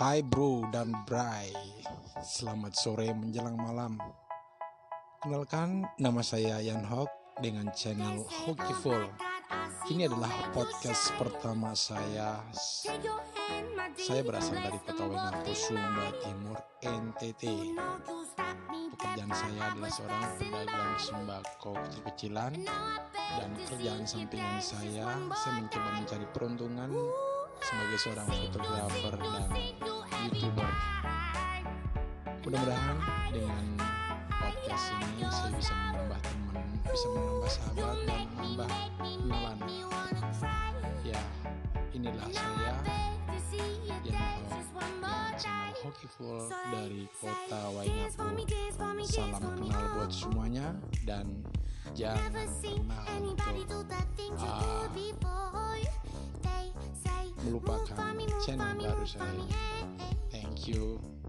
Hai bro dan bray Selamat sore menjelang malam. Kenalkan nama saya Yan Hok dengan channel Hockeyful Ini adalah podcast pertama saya. Saya berasal dari kota Wengapu, Sumba Timur, NTT Pekerjaan saya adalah seorang pedagang sembako kecil-kecilan Dan kerjaan sampingan saya, saya mencoba mencari peruntungan sebagai seorang fotografer dan youtuber. Mudah-mudahan dengan podcast ini saya bisa menambah teman, bisa menambah sahabat dan menambah kenalan. Ya, inilah saya yang Hockeyful dari kota Waingapu. Salam kenal buat semuanya dan jangan pernah untuk melupakan channel baru saya. Thank you.